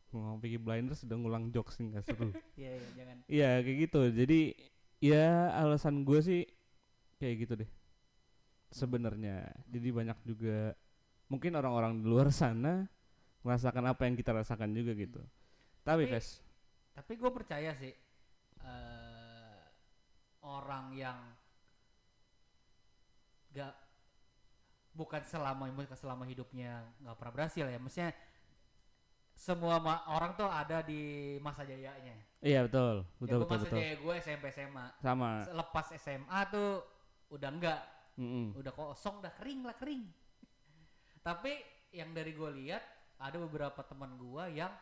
ngomong picky blinders udah ngulang jokes nih nggak seru. *laughs* Iya iya jangan. iya kayak gitu. Jadi ya alasan gue sih kayak gitu deh sebenarnya. Jadi banyak juga mungkin orang-orang di luar sana merasakan apa yang kita rasakan juga gitu tapi Tapi- Ves Tapi gue percaya sih eh orang yang gak bukan selama bukan selama hidupnya nggak pernah berhasil ya, maksudnya semua ma- orang tuh ada di masa jayanya. iya betul ya betul gua betul masa betul jaya gue SMP SMA. sama Selepas SMA tuh udah enggak, Mm-mm. udah kosong, udah kering lah kering. Tapi yang dari gue lihat ada beberapa teman gue yang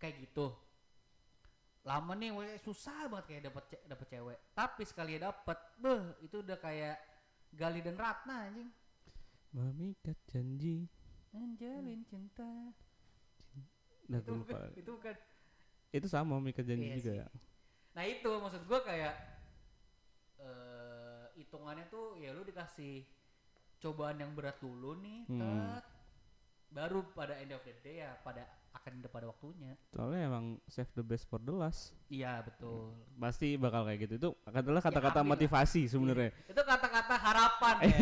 kayak gitu. Lama nih susah banget kayak dapat ce- dapet cewek. Tapi sekali dapat, beh itu udah kayak Gali dan Ratna anjing. Memikat janji Menjalin cinta. Udah itu bukan, itu bukan. Itu sama memikat janji Iya juga sih. Nah itu maksud gue kayak eh hitungannya tuh ya lu dikasih cobaan yang berat dulu nih, Hmm. tet. baru pada end of the day ya pada akan ada pada waktunya. Soalnya emang save the best for the last Iya betul. Pasti bakal kayak gitu Itu adalah kata-kata ambil lah. motivasi sebenarnya Itu kata-kata harapan ya.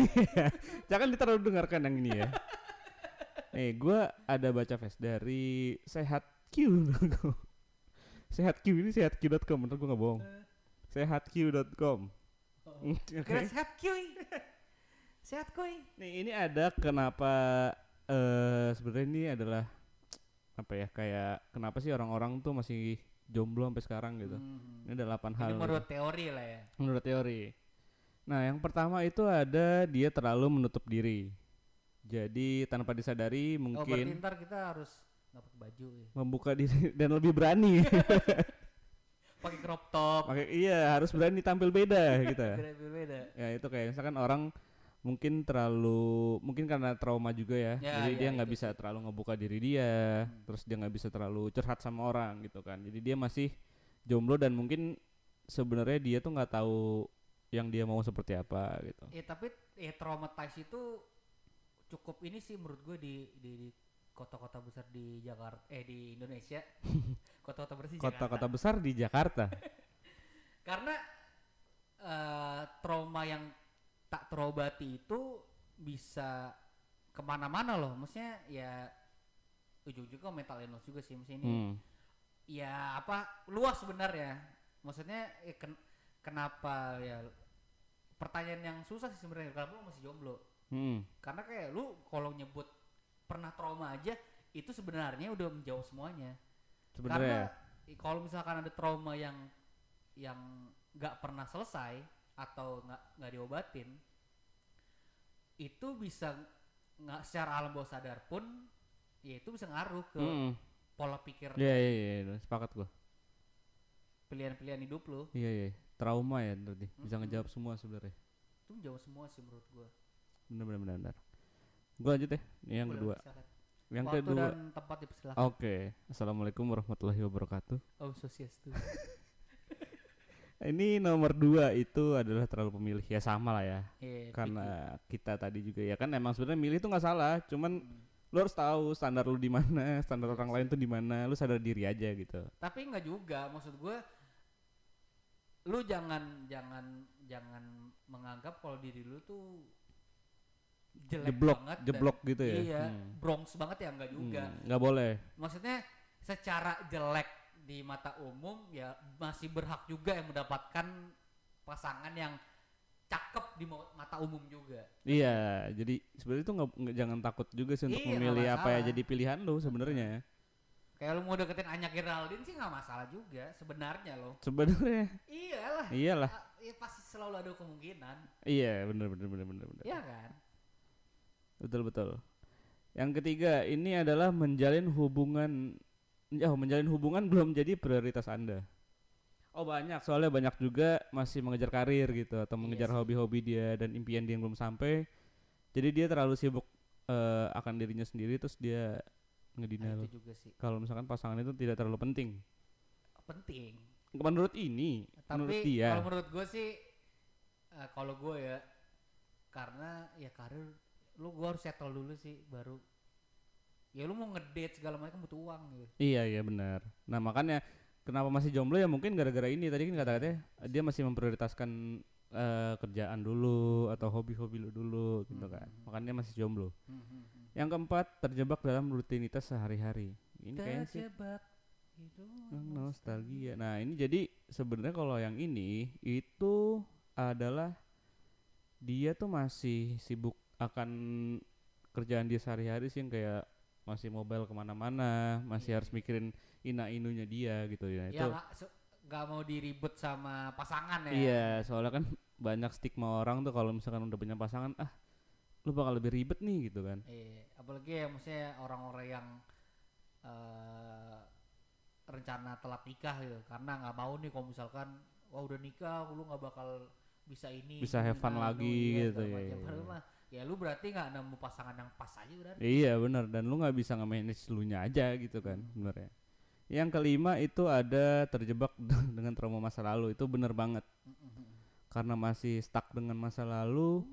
*laughs* Jangan ditaruh dengarkan yang ini ya *laughs* Nih, gua ada baca face dari sehat Q. *laughs* sehat Q ini sehatq.com, bener gua nggak bohong. Sehatq.com. Oke. Kira sehat kuy. Sehat kuy. Nih ini ada kenapa eh sebenarnya ini adalah apa ya kayak kenapa sih orang-orang tuh masih jomblo sampai sekarang gitu. Hmm. Ini ada 8 hal. Ini gitu. menurut teori lah ya. menurut teori. Nah, yang pertama itu ada dia terlalu menutup diri. Jadi tanpa disadari Oh berarti mungkin ntar kita harus nggak pakai baju ya. membuka diri *laughs* dan lebih berani. *laughs* Pakai crop top. Oke, iya harus berani tampil beda gitu. *laughs* Beda beda. ya itu kayak misalkan orang mungkin terlalu mungkin karena trauma juga ya, Ya, jadi ya, dia nggak bisa terlalu ngebuka diri dia Hmm. terus dia nggak bisa terlalu curhat sama orang gitu kan. Jadi dia masih jomblo dan mungkin sebenarnya dia tuh nggak tahu yang dia mau seperti apa gitu. Ya tapi ya traumatize itu cukup ini sih menurut gue di di, di kota-kota besar di Jakarta eh di Indonesia. Kota-kota *laughs* bersih kota-kota besar di Jakarta. *laughs* Karena eh, trauma yang tak terobati itu bisa ke mana-mana loh. Maksudnya ya ujung-ujungnya mental illness juga sih maksudnya ini Hmm. ya apa luas sebenarnya. Maksudnya eh, ken- kenapa ya pertanyaan yang susah sih sebenarnya kalau lu masih jomblo. Hmm. karena kayak lu kalau nyebut pernah trauma aja itu sebenarnya udah menjawab semuanya. Sebenarnya karena i- kalau misalkan ada trauma yang yang nggak pernah selesai atau nggak nggak diobatin itu bisa nggak secara alam bawah sadar pun ya itu bisa ngaruh ke Hmm. pola pikir Iya iya iya iya, sepakat gua. pilihan-pilihan hidup lu Iya iya, trauma ya berarti. Bisa Mm-mm. ngejawab semua sebenarnya. itu menjawab semua sih menurut gua Benar benar benar. benar. Gua lanjut ya. Ini yang Boleh, kedua. silakan. Yang Waktu kedua. dan tempat dipersilakan Oke. Assalamualaikum warahmatullahi wabarakatuh. oh sosiastu *laughs* Ini nomor dua itu adalah terlalu pemilih ya sama lah ya. Iya, Karena kita tadi juga ya kan emang sebenarnya milih itu nggak salah. Cuman. Hmm. lu harus tahu standar lu di mana, standar orang lain tuh di mana. Lu sadar diri aja gitu. tapi nggak juga maksud gue lu jangan jangan jangan menganggap kalau diri lu tuh jelek Jeblok, banget dan- jeblok gitu ya. iya Hmm. bronx banget ya nggak juga Hmm, nggak boleh. maksudnya secara jelek di mata umum ya masih berhak juga yang mendapatkan pasangan yang cakep di mata umum juga Iya, jadi sebenarnya itu nggak jangan takut juga sih untuk Iya, memilih apa ya jadi pilihan lu sebenarnya. kayak lu mau deketin Anya Geraldine sih nggak masalah juga sebenarnya loh Sebenarnya iyalah iyalah. Ah, ya pasti selalu ada kemungkinan Iya, bener bener bener bener bener. ya kan Betul betul. Yang ketiga ini adalah menjalin hubungan oh, menjalin hubungan belum jadi prioritas Anda. Oh banyak, soalnya banyak juga masih mengejar karir gitu atau mengejar sih. hobi-hobi dia dan impian dia yang belum sampai. Jadi dia terlalu sibuk eh, akan dirinya sendiri terus dia Nah, itu juga sih Kalau misalkan pasangan itu tidak terlalu penting. penting Menurut ini, menurut tapi dia. kalau menurut gue sih eh, kalau gue ya karena ya karir lu gue harus settle dulu sih baru ya lu mau ngedate segala macam butuh uang gitu Iya iya benar. Nah makanya kenapa masih jomblo ya mungkin gara-gara ini tadi kan kata-katanya dia masih memprioritaskan eh, kerjaan dulu atau hobi-hobi lu dulu gitu kan. Hmm. Makanya masih jomblo. Yang keempat terjebak dalam rutinitas sehari-hari. Ini kayaknya sih terjebak itu yang nostalgia. Nah ini jadi sebenarnya kalau yang ini itu adalah dia tuh masih sibuk akan kerjaan dia sehari-hari sih yang kayak masih mobile ke mana-mana, masih Iya, harus mikirin ina inunya dia gitu ya. ya itu nggak mau diribut sama pasangan ya iya, soalnya kan banyak stigma orang tuh kalau misalkan udah punya pasangan, ah lu bakal lebih ribet nih gitu kan. Iya, apalagi ya maksudnya orang-orang yang eh rencana telat nikah gitu karena nggak mau nih kalau misalkan wah udah nikah lu nggak bakal bisa ini Bisa have fun lagi iya, gitu, Padahal iya. mah, ya lu berarti nggak nemu pasangan yang pas aja udah Iya benar dan lu nggak bisa nge-manage lu nya aja gitu kan Hmm. sebenarnya. Yang kelima itu ada terjebak *laughs* dengan trauma masa lalu. Itu bener banget. Karena masih stuck dengan masa lalu.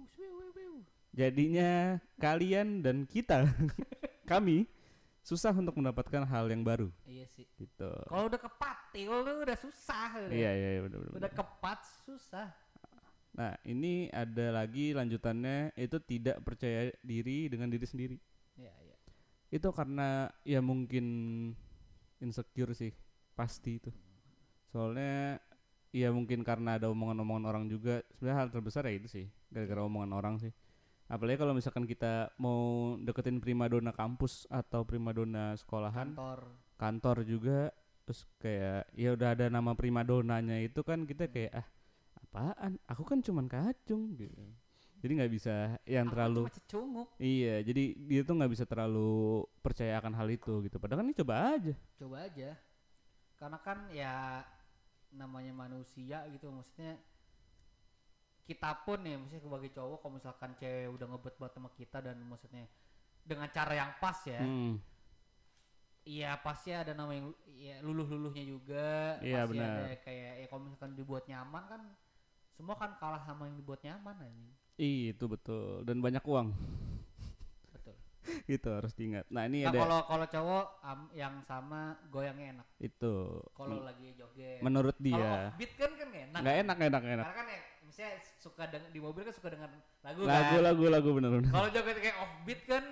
Jadinya kalian dan kita *laughs* kami susah untuk mendapatkan hal yang baru. Iya sih. Gitu. kalau udah kepatil lu udah susah Iya iya iya, bener, bener, udah kepat susah Nah ini ada lagi lanjutannya itu tidak percaya diri dengan diri sendiri. ya ya itu karena ya mungkin insecure sih pasti itu. Soalnya ya mungkin karena ada omongan-omongan orang juga sebenarnya hal terbesar ya itu sih gara-gara omongan orang sih. Apalagi kalau misalkan kita mau deketin primadona kampus atau primadona sekolahan kantor. kantor juga terus kayak ya udah ada nama primadonanya itu kan kita kayak ah apaan? Aku kan cuman kacung gitu. Jadi nggak bisa yang Aku terlalu iya jadi dia tuh nggak bisa terlalu percaya akan hal itu gitu. Padahal kan ini coba aja. Coba aja. Karena kan ya namanya manusia gitu. Maksudnya kita pun ya maksudnya sebagai cowok kalau misalkan cewek udah ngebet banget sama kita dan maksudnya dengan cara yang pas ya Hmm, iya pasti ada nama yang ya luluh luluhnya juga. Iya, benar. ada kayak ya kalau misalkan dibuat nyaman kan semua kan kalah sama yang dibuat nyaman anjing. Ih, itu betul. Dan banyak uang. Betul. *laughs* Itu harus diingat. Nah ini nah ada kalau kalau cowok am- yang sama goyangnya enak. Itu. Kalau Men- lagi joget. menurut kalau dia offbeat kan kan nggak enak. Nggak enak nggak enak nggak enak. Karena kan ya misalnya suka dengan di mobil kan suka dengan lagu, lagu kan. Lagu lagu bener bener. Kalau joget kayak offbeat kan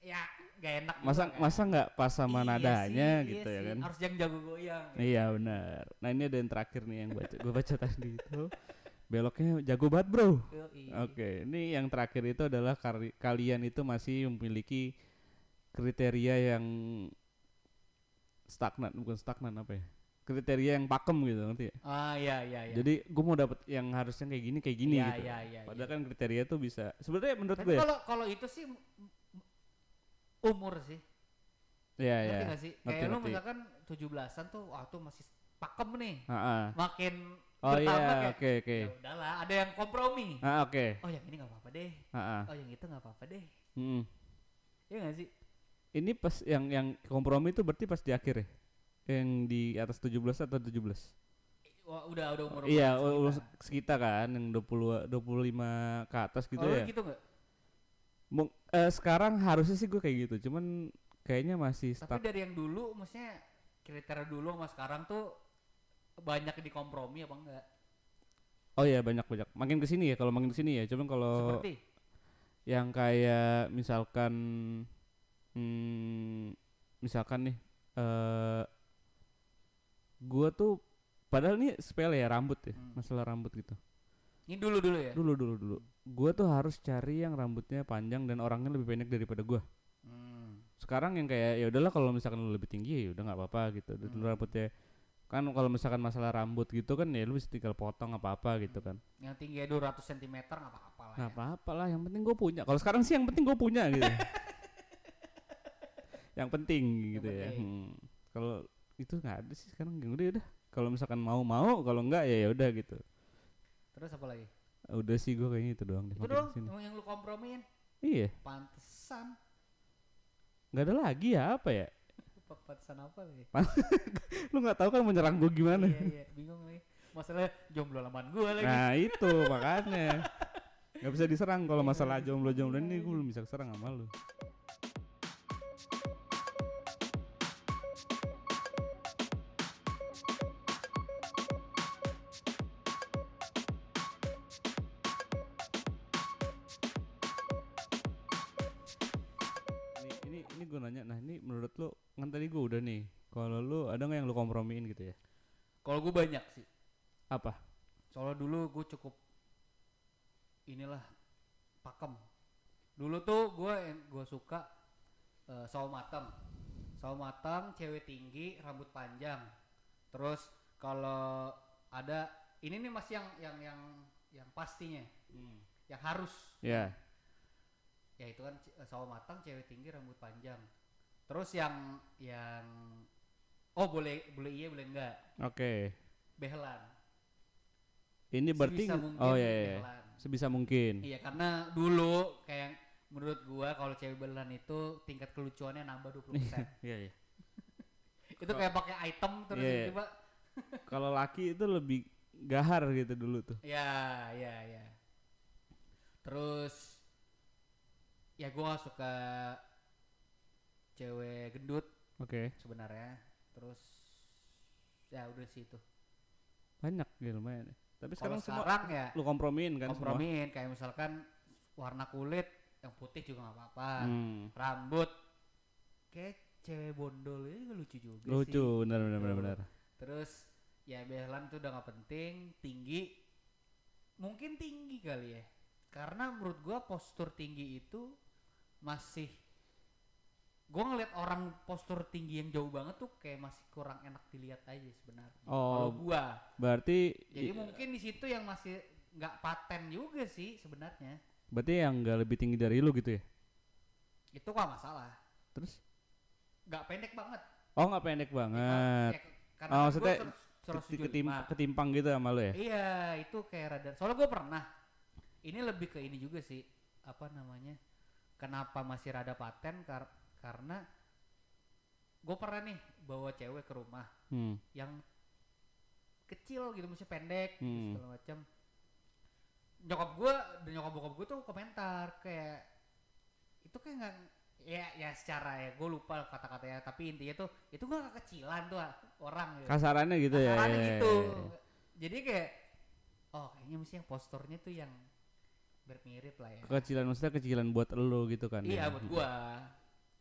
ya nggak enak juga masa kan. masa nggak pas sama Iya nadanya sih, gitu iya ya sih. kan? Harus yang jago goyang Iya benar. Nah ini ada yang terakhir nih yang baca gue baca tadi itu *laughs* beloknya jago banget bro. Oke, ini yang terakhir itu adalah kalian itu masih memiliki kriteria yang stagnan, bukan stagnan apa ya? Kriteria yang pakem gitu ngerti ya? ah iya iya iya Jadi gue mau dapet yang harusnya kayak gini kayak gini Iya, gitu. iya, iya, Padahal iya. kan kriteria tuh bisa. Sebenarnya menurut tapi gue. ya- kalau kalau itu sih umur sih Iya ngerti iya. sih Ngerti, kayak ngerti. misalkan 17-an tuh wah tuh masih pakem nih Ah, ah. makin Oh iya, oke oke. ya udahlah ada yang kompromi Ah oke. oh yang ini nggak apa-apa deh Ah, ah. oh yang itu nggak apa-apa deh Mm-mm. Iya nggak sih Ini pas yang yang kompromi itu berarti pas di akhir ya? Yang di atas 17 atau 17? Wah, udah udah umur iya, ulus sekitar kan yang 20 25 ke atas gitu oh, ya. gitu nggak Mung- eh, sekarang harusnya sih gue kayak gitu, cuman kayaknya masih tapi stuck. dari yang dulu maksudnya kriteria dulu sama sekarang tuh banyak di kompromi apa enggak Oh iya, banyak-banyak. Makin ke sini ya, kalau makin ke sini ya. Cuman kalau seperti yang kayak misalkan hmm, misalkan nih eh gua tuh padahal ini sepele ya rambut ya, Hmm. masalah rambut gitu. ini dulu dulu ya Dulu dulu dulu. Gua tuh harus cari yang rambutnya panjang dan orangnya lebih pendek daripada gua. Hmm. Sekarang yang kayak ya udahlah kalau misalkan lu lebih tinggi ya udah nggak apa-apa gitu. Hmm. rambutnya kan kalau misalkan masalah rambut gitu kan ya lu bisa tinggal potong apa-apa gitu kan. yang tingginya 200 cm nggak apa-apa lah Nggak ya. apa-apa lah, yang penting gue punya. Kalau sekarang sih yang penting gue punya gitu. *laughs* yang penting gitu ya. penting. Hmm. Kalau itu nggak ada sih sekarang yang udah udah. Kalau misalkan mau mau, kalau enggak ya ya udah gitu. terus apa lagi Udah sih gue kayaknya itu doang deh. itu ke sini. yang, yang lu kompromiin Iya, pantesan nggak ada lagi ya apa ya? Pa- pantesan apa lagi *laughs* Lu nggak tahu kan menyerang gue gimana? iya iya bingung lagi masalah jomblo laman gua lagi Nah *laughs* itu makanya nggak bisa diserang kalau masalah jomblo-jomblo ini gue belum bisa serang sama lu. Gue nanya, nah ini menurut lu kan tadi gue udah nih. Kalau lu ada nggak yang lu kompromiin gitu ya? kalau gua banyak sih Apa? soalnya dulu gue cukup inilah pakem dulu tuh gue yang gue suka eh, sawo matang sawo matang cewek tinggi rambut panjang terus kalau ada ini nih masih yang yang yang yang pastinya yang harus Ya. Ya itu kan c- sawo matang cewek tinggi rambut panjang terus yang yang oh boleh boleh iya boleh enggak Oke. behelan Ini berarti Sebisa mungkin oh ya, ya, ya. behelan. sebisa mungkin. Iya karena dulu kayak menurut gua kalau cewek belan itu tingkat kelucuannya nambah 20%. *laughs* Iya, iya. *laughs* itu kayak pakai item terus Iya, iya. tiba *laughs* Kalau laki itu lebih gahar gitu dulu tuh. ya ya ya. Terus ya gua suka cewek gendut Oke. sebenarnya. Terus ya udah sih itu. Banyak ya lumayan. ya. Tapi Kalau sekarang, semua sekarang ya lu kompromiin kan kompromiin kayak misalkan warna kulit yang putih juga nggak apa-apa. semua. Hmm. Rambut kayak cewek bondol itu juga lucu juga Lucu, sih. benar benar benar Tuh. benar. Terus ya Behlan tuh udah nggak penting, tinggi mungkin tinggi kali ya. Karena menurut gua postur tinggi itu masih gua ngeliat orang postur tinggi yang jauh banget tuh kayak masih kurang enak dilihat aja sebenarnya. Kalau Oh, gua. berarti Jadi mungkin di situ yang masih nggak paten juga sih sebenarnya. berarti yang enggak lebih tinggi dari lu gitu ya? Itu gak masalah. Terus? Nggak pendek banget. Oh, nggak pendek banget. Ya, karena Oh, maksudnya gua terus- Keti- 175. ketim- ketimpang gitu sama lu ya? Iya, itu kayak rada. Soalnya gue pernah. Ini lebih ke ini juga sih. Apa namanya? Kenapa masih rada paten? Kar- karena gue pernah nih bawa cewek ke rumah Hmm. yang kecil gitu, mesti pendek, gitu, Hmm. segala macam. Nyokap gue dan nyokap bokap gue tuh komentar kayak itu kayak nggak ya ya secara ya gue lupa kata-katanya tapi intinya tuh itu gak kekecilan tuh orang gitu. Kasarannya gitu ya. Kasarannya ya, gitu. ya, ya. Jadi kayak oh kayaknya mesti yang posturnya tuh yang mirip lah ya. Kecilan maksudnya kecilan buat lu gitu kan. Iya ya? buat gua.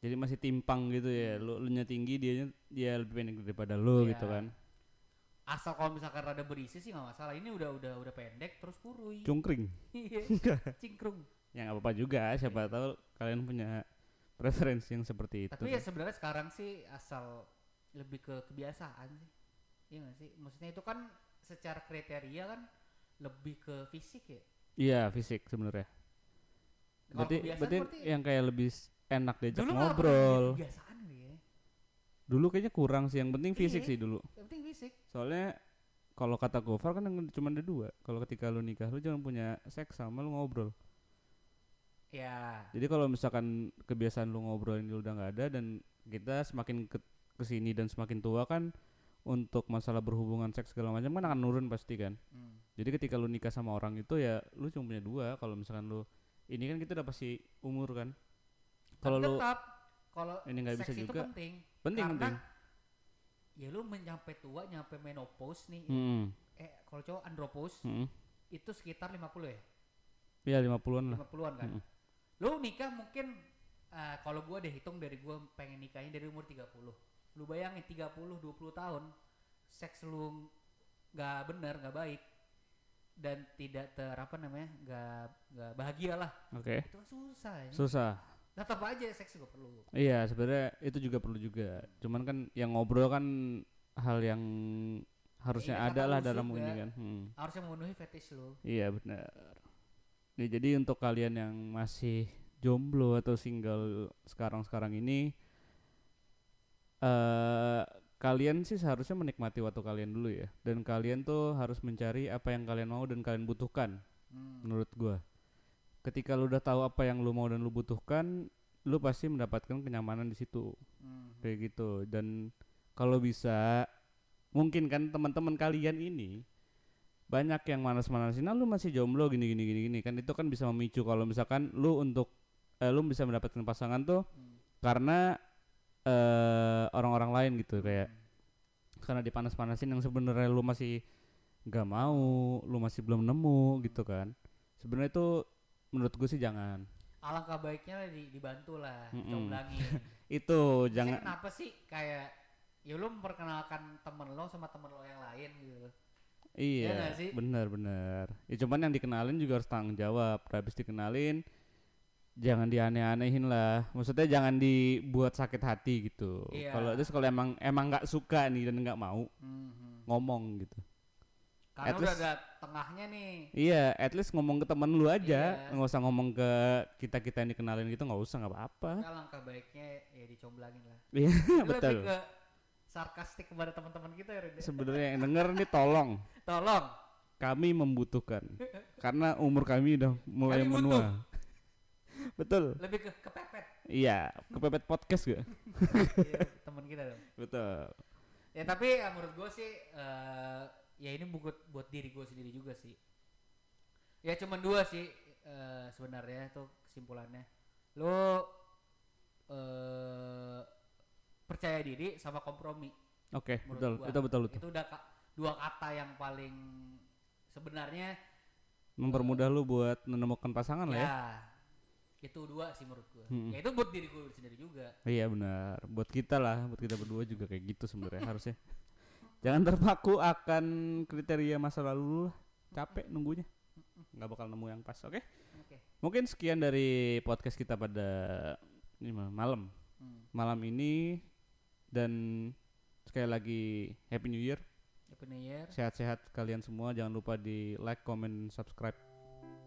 Jadi masih timpang gitu ya. Lu lu nya tinggi dia dia lebih pendek daripada lu Iya. gitu kan. Asal kalau misalkan rada berisi sih nggak masalah. Ini udah udah udah pendek terus kurui. Cungkring. *laughs* Iya. Cingkrung. Ya nggak apa-apa juga, siapa tahu kalian punya preferensi yang seperti itu. Tapi ya sebenarnya sekarang sih asal lebih ke kebiasaan sih. Iya gak sih? Maksudnya itu kan secara kriteria kan lebih ke fisik ya. Iya, fisik sebenarnya. Berarti berarti yang kayak lebih enak diajak dulu ngobrol. kebiasaan ya. Dulu kayaknya kurang sih, yang penting fisik Iya. sih dulu. Yang penting fisik. Soalnya kalau kata Gofar kan cuma ada dua. Kalau ketika lu nikah lu jangan punya seks sama lu ngobrol. Ya. Jadi kalau misalkan kebiasaan lu ngobrol ini udah nggak ada dan kita semakin ke ke sini dan semakin tua kan untuk masalah berhubungan seks segala macam kan akan nurun pasti kan. Hmm. Jadi ketika lu nikah sama orang itu ya lu cuma punya dua. Kalau misalkan lu ini kan kita udah pasti umur kan. Kalau lu tetap kalau ini nggak bisa itu juga. penting. penting karena penting. ya lu nyampe tua nyampe menopause nih Hmm, eh kalau cowok andropause hmm. itu sekitar 50 ya Ya 50-an lah. 50-an kan Mm. lu nikah mungkin eh, kalau gua deh hitung dari gua pengen nikahnya dari umur 30 lu bayangin 30 20 tahun seks lu nggak bener nggak baik dan tidak ter apa namanya nggak nggak bahagia lah Oke. itu kan susah ya Susah. tetap aja seks juga perlu Iya, sebenarnya itu juga perlu juga. Cuman kan yang ngobrol kan hal yang harusnya Iya, ada lah dalam ini kan. Hmm. harusnya memenuhi fetish lu Iya benar. Nih jadi untuk kalian yang masih jomblo atau single sekarang-sekarang ini eh kalian sih seharusnya menikmati waktu kalian dulu ya. Dan kalian tuh harus mencari apa yang kalian mau dan kalian butuhkan Hmm. menurut gua. Ketika lu udah tahu apa yang lu mau dan lu butuhkan, lu pasti mendapatkan kenyamanan di situ. Hmm. Kayak gitu. Dan kalau bisa mungkin kan teman-teman kalian ini banyak yang manas-manasin, nah lu masih jomblo gini gini gini gini kan itu kan bisa memicu kalau misalkan lu untuk eh, lu bisa mendapatkan pasangan tuh Hmm. karena eh orang-orang lain gitu kayak karena dipanas-panasin yang sebenarnya lu masih nggak mau, lu masih belum nemu gitu kan. Sebenarnya itu menurut gue sih jangan. alangkah baiknya di, dibantu lah Mm-mm. dicomblangin *laughs* Itu Jangan. jangan kenapa sih kayak ya lu memperkenalkan temen lo sama temen lo yang lain gitu Iya, nggak sih? benar benar. Ya cuman yang dikenalin juga harus tanggung jawab. Habis dikenalin jangan dianeh-anehin lah. Maksudnya jangan dibuat sakit hati gitu. Iya. Kalau terus kalau emang emang nggak suka nih dan nggak mau Mhm. ngomong gitu. karena At udah least- ada tengahnya nih Iya, at least ngomong ke temen lu aja, Iya. nggak usah ngomong ke kita kita yang dikenalin gitu nggak usah nggak apa-apa. Ya, alangkah baiknya ya dicomblangin lah Iya betul. lebih ke sarkastik kepada teman-teman kita ya Rin, ya. Sebenarnya yang denger nih tolong tolong kami membutuhkan karena umur kami udah mulai Kami butuh. Betul. lebih ke kepepet Iya, kepepet podcast gak? Iya, teman kita dong Betul. ya tapi ya, menurut gue sih eh, ya ini buat buat diri gue sendiri juga sih ya cuman dua sih eh, sebenarnya tuh kesimpulannya lo eh percaya diri sama kompromi Oke, menurut betul. gua. Itu betul betul. itu udah ka- dua kata yang paling sebenarnya Mempermudah lu buat menemukan pasangan lah ya. Itu dua sih menurut gua Mm-mm. ya itu buat diri gua sendiri juga Iya benar. Buat kita lah, buat kita berdua juga kayak gitu sebenarnya *laughs* harusnya. Jangan terpaku akan kriteria masa lalu lu lah. Capek nunggunya. nggak bakal nemu yang pas, oke? oke Mungkin sekian dari podcast kita pada ini mal- malam. hmm. Malam ini dan sekali lagi Happy New Year. Happy New Year Sehat-sehat kalian semua. Jangan lupa di like, comment, subscribe.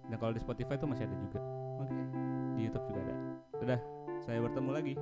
Dan kalau di Spotify itu masih ada juga. Oke. Di YouTube juga ada. Udah, saya bertemu lagi.